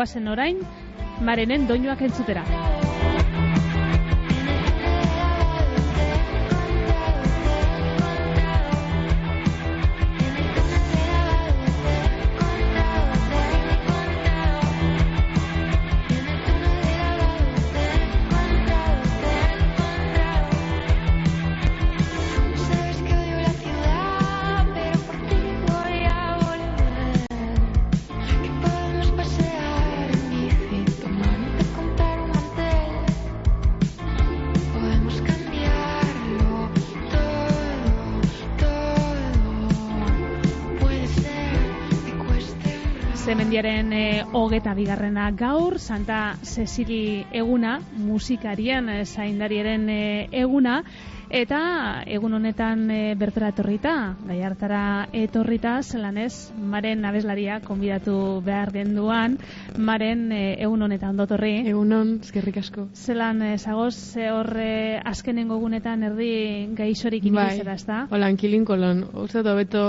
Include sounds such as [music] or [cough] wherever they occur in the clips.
guazen orain, marenen doinuak entzutera. Zemendiaren e, hogeta bigarrena gaur, Santa Cecili eguna, musikarien e, zaindariaren e, eguna, eta egun honetan e, bertara etorrita, gai hartara etorrita, zelan ez, maren abeslaria konbidatu behar genduan, maren e, egun honetan dotorri. Egun hon, eskerrik asko. Zelan, e, zagoz, ze horre azkenengo egunetan erdi gaixorik inibizera, ez da? Hola, ankilin kolon, uste hobeto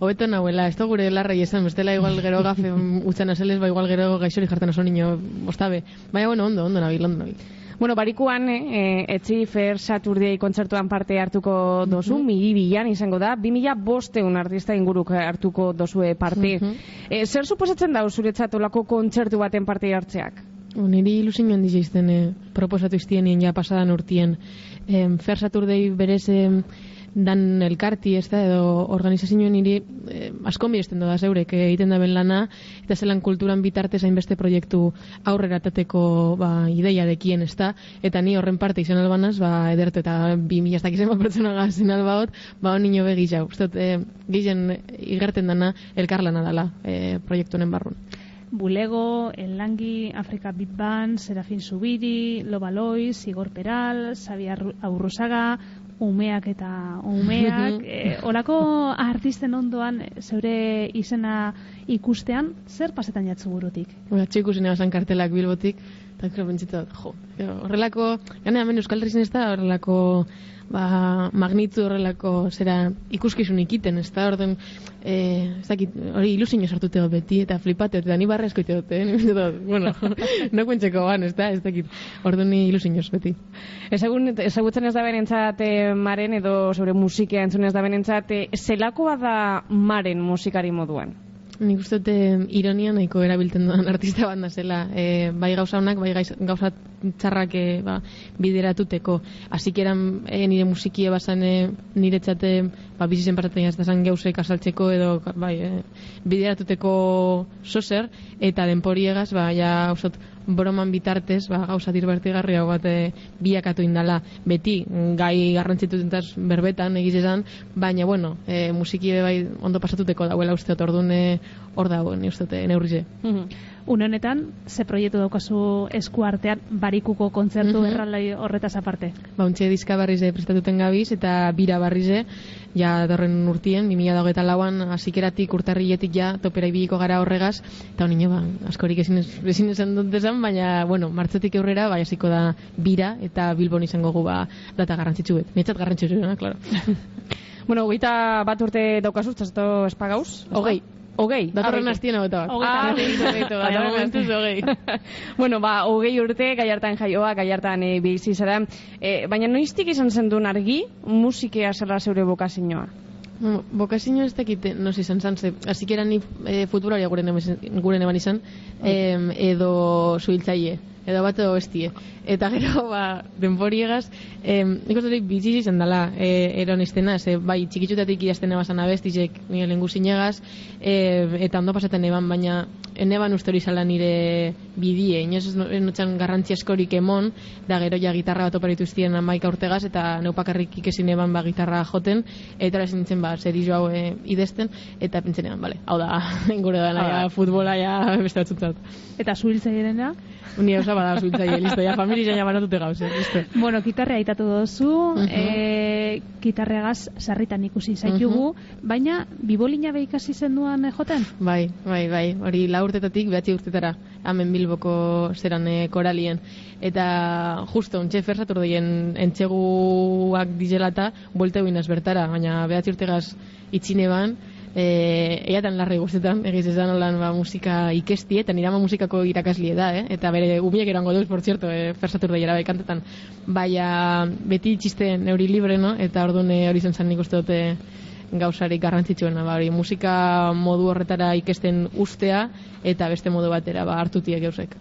Hobeto nahuela, ez da gure larra esan, bestela igual gero gafe [laughs] utzan azeles, ba igual gero gaixori jartan oso niño, ostabe. Baina, bueno, ondo, ondo nabil, ondo nabil. Bueno, barikuan, eh, etzi Fair Saturday kontzertuan parte hartuko dozu, mm -hmm. bilan izango da, bi mila bosteun artista inguruk hartuko dozue parte. Mm -hmm. zer suposatzen da zuretzat olako kontzertu baten parte hartzeak? Niri ilusin handi izten eh, proposatu iztien ja pasadan urtien. Eh, Fair Saturday berez... Eh, dan elkarti, ez da, edo organizazioen niri eh, asko miresten da zeurek egiten da ben lana, eta zelan kulturan bitartez hainbeste proiektu aurrera tateko ba, ideia dekien, ez da, eta ni horren parte izan albanaz, ba, edertu eta bi mila ez dakizen bat pertsona gazin albaot, ba, hon nio begi jau, ez eh, gizien igerten dana elkarlana dala eh, proiektu honen barrun. Bulego, Enlangi, Afrika Big Band, Serafin Zubiri, Loba Lois, Igor Peral, Xavier Aurrusaga, umeak eta umeak, [laughs] e, olako artisten ondoan zeure izena ikustean, zer pasetan jatzu burutik? Ola, txiku zine kartelak bilbotik, eta kero jo, horrelako, gane hemen Euskal Herri ez da, horrelako ba, magnitu horrelako zera ikuskizun ikiten, ez da, orden, e, ez dakit, hori ilusio sartute beti, eta flipate, eta ni barra eskoite dut, eh? [laughs] bueno, [laughs] no kuentzeko ban, ez da, ez dakit, orden ni ilusio beti. Ezagun, ezagutzen ez da benentzat eh, maren, edo sobre musikia entzun ez da benentzat, eh, zelakoa da maren musikari moduan? Nik uste dute ironia nahiko erabiltzen duen artista bat zela. E, bai gauza honak, bai gauza txarrak e, ba, bideratuteko. Hasik eran e, nire musikie basan e, nire txate ba, bizitzen pasatzen jazta zan gauzek asaltzeko edo bai, e, bideratuteko sozer eta denporiegaz, ba, ja, usot, broman bitartez, ba, gauza dirbertigarria bat e, biakatu indala. Beti, gai garrantzitutentaz berbetan egiz esan, baina, bueno, e, musiki bai ondo pasatuteko dauela uste ordune hor dago, ni uste neurrize. Mm honetan, ze proiektu daukazu esku artean barikuko kontzertu mm horretaz aparte? Ba, untxe diska barrize prestatuten gabiz eta bira barrize, ja dorren urtien, 2008 lauan, azikeratik urtarrietik ja topera ibiliko gara horregaz, eta honi ba, askorik ezin, ezin esan dut desan, baina, bueno, martzetik eurrera, bai hasiko da bira, eta bilbon izango gu ba, data garrantzitsu bet. Nietzat garrantzitsu, no? klaro. [laughs] bueno, goita bat urte daukazu, txasto espagauz? Hogei. Hogei. Datorren hastien hau eta bat. [laughs] hogei. [laughs] bueno, ba, hogei urte, gaiartan jaioa, gaiartan e, bizi zara. E, baina noiztik izan zen duen argi, musikea zela zeure bokazioa? No, bokazio ez dakite, no si izan ze, hasi ni e, futbolaria gure neban izan, e, edo suhiltzaile edo bat edo bestie. Eta gero, ba, denboriegaz, eh, nik uste dut biziz izan dela eh, eron estena, ze, bai, txikitsutatik idazten ebazan abestizek, nire lengu zinegaz, eh, eta ondo pasaten eban, baina eneban uste hori zala nire bidie, inoz notxan garrantzia eskorik emon, da gero ja gitarra bat oparitu iztien amaika urtegaz, eta neupakarrik ikesin eban ba gitarra joten, eta hori zintzen ba, zer hau e, idazten, eta pintzen eban, bale, hau da, [laughs] ingure da, nahi, futbola ja, beste batzutzat. Eta zuhiltzea direna? Uni osa bada zuintzaile, listo, ja familia ja banatute gauz, eh, listo. Bueno, gitarrea aitatu dozu, uh -huh. e, gitarreagaz sarritan ikusi zaitugu, baina bibolina be ikasi zenduan eh, joten? Bai, bai, bai, hori la urtetatik behatzi urtetara, hemen bilboko zeran e, koralien. Eta justo, ontxe fersatu dien entxeguak dizelata, bolte bertara, baina behatzi urtegaz itxine ban, e, eiatan larri guztetan, egiz ez da nolan ba, musika ikesti, eta nire ama musikako irakaslie da, eh? eta bere umiek erango duz, por cierto, eh, fersatur daiera bai kantetan, baina beti txiste neuri libre, no? eta orduan eh, hori zen zan nik uste dute gauzarik garrantzitsuena, ba, hori musika modu horretara ikesten ustea, eta beste modu batera ba, hartutie geusek.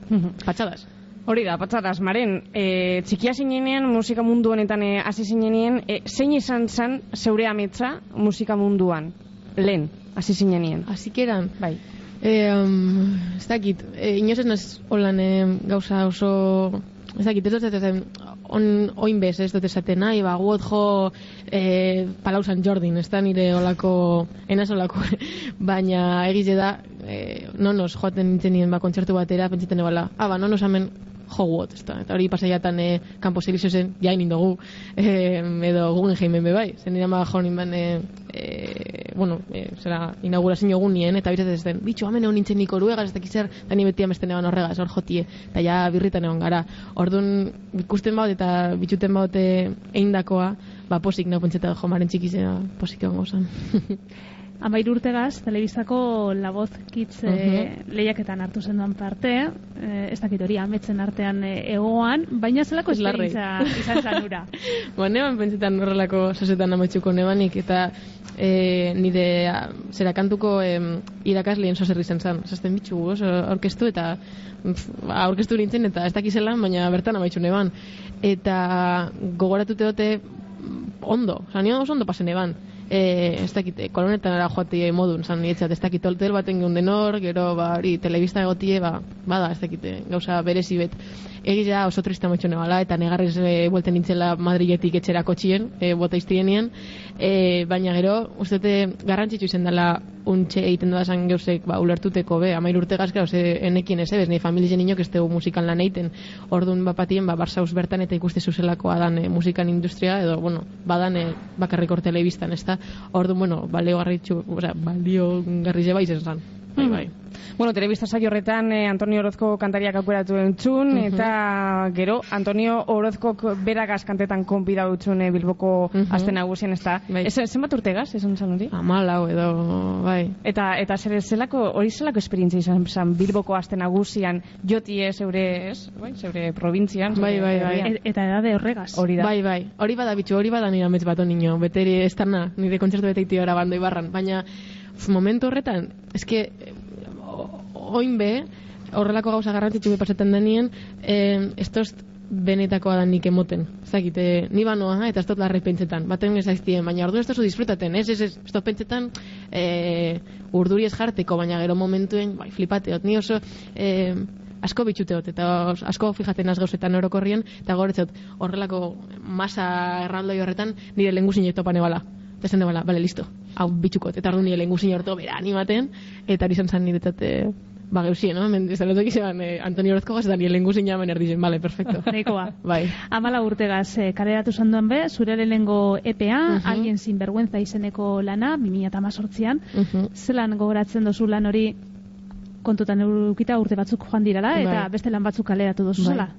Patxadas. Hori da, patzadas, maren, e, txikia zinenean, musika mundu honetan e, hasi zinenean, e, zein izan zen zeure ametsa musika munduan? Lehen, hasi zinenean. Azikeran, Bai. E, um, ez dakit, e, inoz ez naz holan e, gauza oso, ez dakit, ez dut ez ez on, oin bez, ez dut esaten nahi, ba, guot jo e, Palau San Jordin, ez da nire olako, enaz olako, [laughs] baina egize da, e, nonos joaten nintzen nien ba, kontzertu batera, pentsaten ebala, ah, ba, nonos hemen jo guot, ez da, eta hori pasaiatan e, kanpo servizio zen, jain indogu, e, edo Guggenheimen be bai, zen nire ma jo nintzen, e, e, bueno, e, zera, inaugurazio egun nien, eta bizatzen ez bitxo, hamen egon nintzen nik oruegaz, ez dakizer, eta ni beti amesten eban horregaz, hor jotie, eta ja birritan egon gara. Orduan, ikusten baut eta bitxuten baute eindakoa, ba, posik nau pentseta jo maren txikizena, posik egon gauzan. [laughs] Amairu urtegaz, telebistako La Voz Kids eh, lehiaketan hartu zenduan parte, eh, ez dakit hori ametzen artean eh, egoan, baina zelako esperientza izan zen ura. [laughs] ba, neban pentsetan horrelako sosetan ametsuko nebanik, eta e, nire a, zera kantuko em, irakasleen soserri zen zan. Zazten bitxu, oso aurkeztu eta pf, aurkeztu nintzen eta ez dakizelan, baina bertan amaitxu neban. Eta gogoratute dute ondo, oza, nio oso ondo pasen eban. E, ez dakite, kolonetan ara joate modun, zan nietzat, ez dakite hotel baten geun denor, gero, ba, hori, telebista egotie, ba, bada, ez dakite, gauza berezi bet. Egia oso triste ametxo nebala, eta negarrez e, buelten nintzela Madriletik etxera kotxien, e, bota iztienien, e, baina gero, ustete, garrantzitsu izen dela untxe egiten da zan geusek, ba, ulertuteko, be, amair urte gazka, ose, enekien ez, ebes, ni familien inok ez dugu musikan lan egiten, orduan bapatien, ba, Barsaus bertan eta ikuste zuzelakoa dan e, musikan industria, edo, bueno, badan e, bakarrik hor telebistan, ez da, orduan, bueno, balio garritxu, oza, balio garri zeba izen zan, bai, bai. Bueno, telebista saio horretan eh, Antonio Orozko kantariak aukeratu entzun, eta gero Antonio Orozkok beragaz kantetan konbida utzun eh, Bilboko Mhm. azten nagusien, ez da? Bai. Ez, zenbat urtegaz, esan zan hori? Amalau edo, bai. Eta eta zer zelako hori zelako esperientzia izan zan Bilboko aste nagusian jotie zeure, ez? Bai, zeure probintzian. Bai, bai, bai. herrian. E- eta edade horregaz. Hori da. Bai, bai. Hori bada bitxu, hori bada nire amets bat onino. Beteri ez tarna, nire kontzertu bete iti gara bando ibarran. Baina, momentu horretan, eske, eh, oin be, horrelako gauza garrantzitsu pasetan denien, eh, ez benetakoa da nik emoten. Zakit, eh, ni banoa, eta ez dut larre pentsetan. Baten ez aiztien, baina ordu ez tozu disfrutaten, ez, ez, ez, ez dut pentsetan eh, urduri ez jarteko, baina gero momentuen, bai, flipateot, ni oso... Eh, asko bitxuteot, eta asko fijaten az gauzetan orokorrien, eta goretzot horrelako masa erraldoi horretan nire lenguzin topan ebala. Eta esan debala, bale, listo, hau bitxukot, eta ordu nire lenguzin horto bera animaten, eta hori izan zan niretzat, eh, ba, geusien, no? Men, ez dut egizean, eh, Antonio Orozko gaz, eta nire lenguzin jamen erdizen, bale, perfecto. [laughs] Nahikoa. bai. Amala urtegaz eh, kaleratu zanduan be, zure lehenengo EPA, Mhm. alguien sinvergüenza izeneko lana, 2018an, Mhm. zelan gogoratzen dozu lan hori kontutan eurukita urte batzuk joan dirala, eta Bai. beste lan batzuk kaleratu dozu Bai. zela.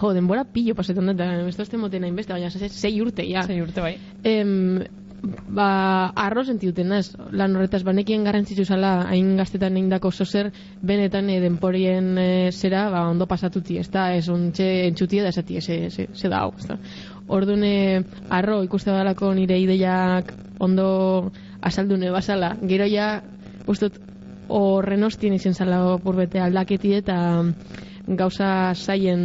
Jo, denbora pillo pasetan dut, ez dozte moten hain beste, baina sei urte, ja. Sei urte bai. Em, ba, arro sentiuten naz, lan horretaz, banekien garrantzitsu zala, hain gaztetan egindako zozer, benetan e, denporien e, zera, ba, ondo pasatuti, ez da, ez ontxe entxutia da esati, ze, ze, ze da hau, ez da. Orduan, e, arro ikuste badalako nire ideiak ondo azaldune basala, gero ja, ustot, horren hostien izen zala purbete aldaketi eta gauza zaien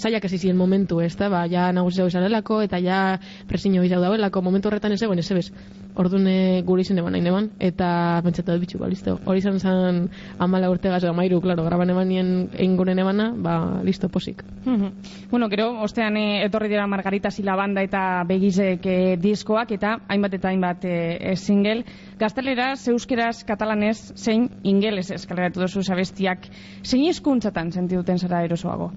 zaiak hasi ziren momentu, ez da, ba, ja nagusi zau izarelako, eta ja presiño izau daudelako, momentu horretan ez egon, ez ebes, orduan eh, gure izen eban nahi neban, eta pentsatu dut bitxu, ba, listo, hori izan zen amala urte gaz, amairu, klaro, graban eban nien einguren ebana, ba, listo, posik. Mhm. Bueno, gero, ostean eh, etorri dira Margarita Sila banda eta begizek eh, diskoak eta hainbat eta hainbat eh, single. Gazteleraz, euskeraz, katalanez, zein ingeles eskaleratu dozu zabestiak. Zein hizkuntzatan sentiduten zara erosoago?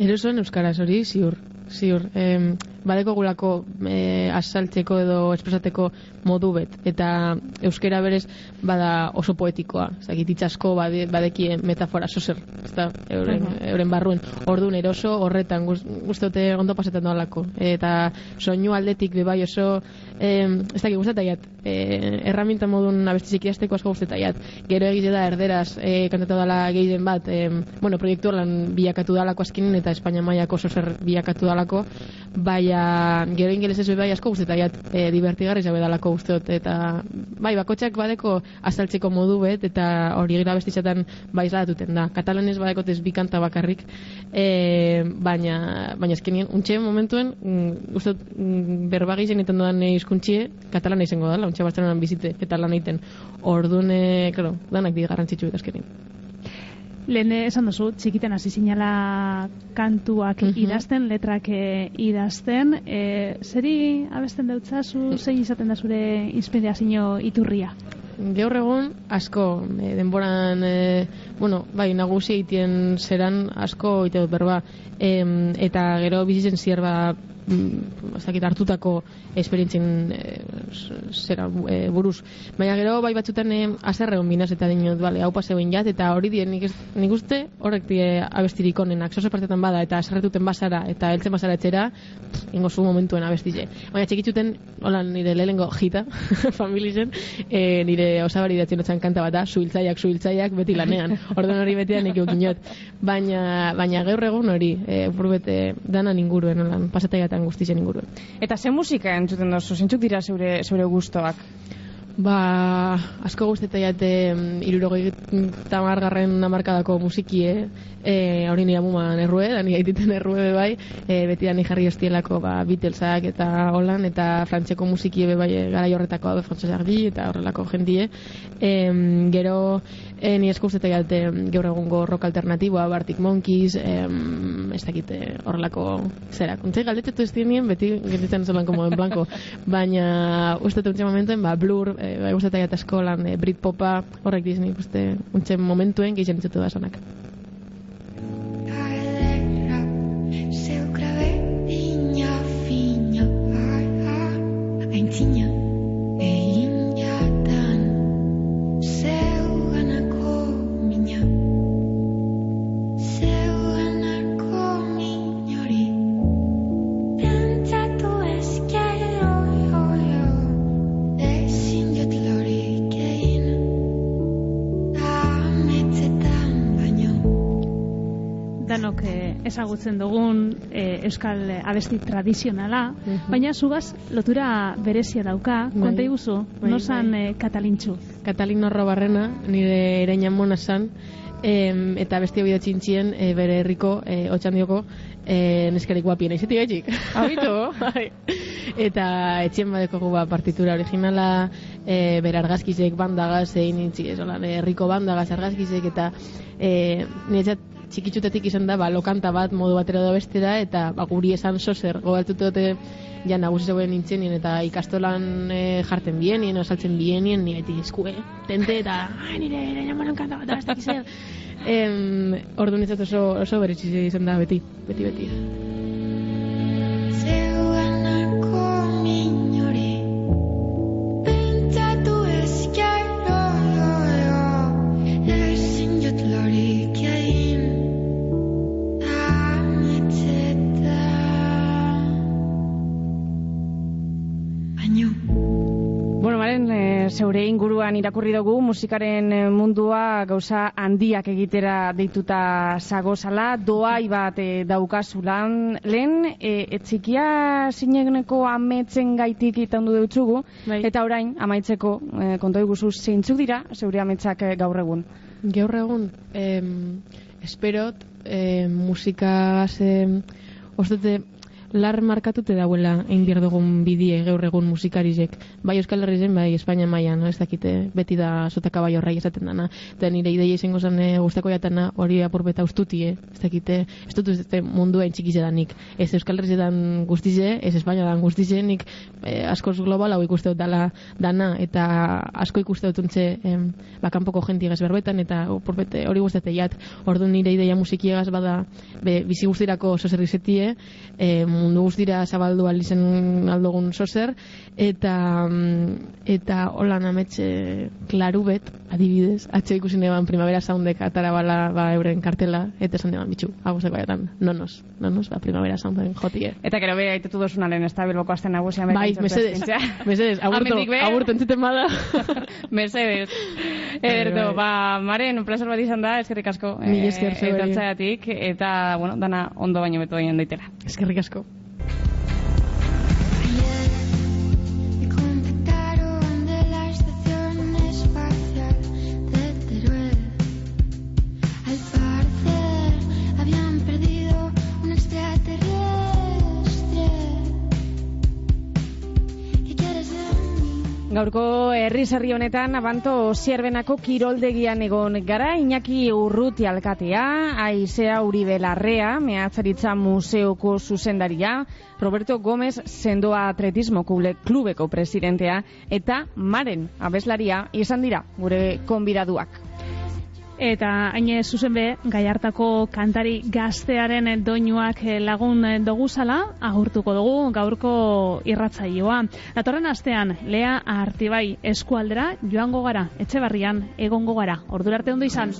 Erosoen euskaraz hori, ziur, ziur. Em, badeko gulako e, asaltzeko edo espresateko modu bet. Eta euskera berez bada oso poetikoa. Zagit, itxasko bade, badeki metafora sozer, ez da, euren, euren barruen. Orduan eroso horretan guztote ondo pasetan doalako. Eta soinu aldetik bebai oso, eh, ez dakit guztetaiat, eh, erraminta modun abestizik idazteko asko guztetaiat. Gero egize da erderaz eh, kantatu dala gehien bat, eh, bueno, proiektu lan bilakatu dalako azkinen eta Espainia mailako sozer bilakatu dalako, baina gero ingelesez bai asko guztetaiat eh, divertigarri zabe dalako guztot. Eta bai, bakotxak badeko azaltzeko modu bet, eta hori gira abestitzatan bai zadatuten da. Katalanez badekotez bi kanta bakarrik, eh, baina, baina ezkenien, untxe momentuen, mm, uste, mm, berbagi zen iten dudan izkuntxie, katalana izango da, launtxe Barcelonan bizite, eta lan egiten. Orduan, e, claro, danak di garrantzitsu eta eskerin. Lehen esan duzu, txikiten hasi sinala kantuak uh idazten, letrak eh, idazten. E, zeri abesten deutzazu, zei izaten da zure inspirazio iturria? Gaur egun, asko, e, denboran, e, bueno, bai, nagusi egiten zeran, asko, ite dut berba, e, eta gero bizitzen zierba mm, ez hartutako esperientzien e, zera e, buruz. Baina gero bai batzutan e, azerre hon binaz eta dinot, bale, hau pase jat, eta hori dien nik, nik uste horrek die abestirik onenak, zozo partetan bada, eta azerretuten basara, eta heltzen basara etxera, ingo zu momentuen abestize. Baina txekitzuten, hola nire lehengo jita, [laughs] familizen, e, nire osabari datzen otzan kanta bat da, suiltzaiak, suiltzaiak, beti lanean, [laughs] orduan hori betean nik eukinot. Baina, baina gaur egun hori, e, burbete, danan inguruen, holan, pasataiatan guztizen inguruen. Eta ze musika entzuten dozu, zintzuk dira zeure, zeure gustoak? Ba, asko guztetai ate mm, irurogei tamargarren amarkadako musikie, e, hori nire amuman errue, da nire aititen errue bai, e, beti da jarri hostielako ba, Beatlesak eta holan, eta frantzeko musikie bai gara jorretako hau frantzesa eta horrelako jendie. E, gero, E, ni esku uste gaur egungo rock alternatiboa, Bartik Monkeys, em, ez dakite horrelako zera. Kontze galdetetu ez dienien, beti gelditzen zelan como en blanco. Baina uste dut momentuen, ba, Blur, e, bai uste eta eskolan, e, Britpopa, horrek dizni, uste, untxe momentuen gehien entzutu da Seu gravetinho, vinho, ai, ai, a quentinha, ei. Ezagutzen dugun e, euskal abesti tradizionala, baina zugaz lotura berezia dauka, bai. konta iguzu, bai, nosan bai. E, katalintxu? Katalin norro barrena, nire ereina mona zan, eta besti hori txintxien e, bere herriko e, otxandioko e, neskarik guapien aizetik gaitxik. [laughs] Abitu? bai. Eta etxien badeko ba, partitura originala, e, bere argazkizek bandagaz, egin nintzi, ez herriko bandagaz argazkizek, eta e, nire txikitzutetik izan da, ba, lokanta bat, modu batera da bestera, eta ba, guri esan sozer, gobaltutu dute, ja, nagusi zegoen nintzenien, eta ikastolan e, jarten bienien, osaltzen bienien, nire eti eskue, tente, eta, ah, nire, nire, nire, kanta bat, ez dakizel. Em, ordu nintzat oso, oso beretsi izan da, beti, beti, beti. Zeure inguruan irakurri dugu musikaren eh, mundua gauza handiak egitera deituta zagozala, doai bat e, daukazulan, lehen e, etzikia zinegneko ametzen gaitik itandu deutzugu, bai. eta orain amaitzeko e, kontoi guzu zeintzuk dira zeure ametzak gaur egun? Gaur egun, em, esperot, em, musika em, ostete lar markatute dauela egin behar dugun bidie gaur egun musikarizek. Bai Euskal Herri zen, bai Espainia mailan, ez dakite beti da sotaka bai horrai esaten dana. Eta nire ideia izango zen e, guztako jatana hori apurbeta ustutie, ez dakite, ez dut ez mundu hain txikize danik. Ez Euskal Herri dan guztize, ez Espainia dan guztize, nik e, askoz global hau ikuste dut dala dana, eta asko ikuste dut untze e, bakanpoko jenti berbetan, eta apurbete hori guztete jat, ordu nire ideia musikiegaz bada be, bizi guztirako oso zerrizetie, e, mundu guztira zabaldu alizen aldogun sozer, eta mm, eta holan ametxe klaru bet, adibidez, atxe ikusi neban primavera soundek atara bala ba, euren kartela, eta esan deban bitxu, aguseko baiatan, nonos, nonos, ba, primavera sounden jotie. Eta gero be aitetu dosunalen ez da bilboko azten nagusia. Bai, mesedes, mesedes, aburto, aburto entzuten bada. [laughs] mesedes. Erdo, ba, maren, un placer bat izan da, eskerrik asko. Mil esker, eh, eta, bueno, dana ondo baino beto baino daitela. Eskerrik asko. Gaurko herri honetan abanto zierbenako kiroldegian egon gara Iñaki Urruti alkatea, Aizea Uribe Larrea, mehatzaritza museoko zuzendaria, Roberto Gómez sendoa atletismo klubeko presidentea eta Maren abeslaria izan dira gure konbidaduak. Eta haine zuzen be, gai hartako kantari gaztearen doinuak lagun doguzala, agurtuko dugu gaurko irratzaioa. Datorren astean, Lea Artibai eskualdera joango gara, etxe barrian, egongo gara. Ordurarte ondo izan.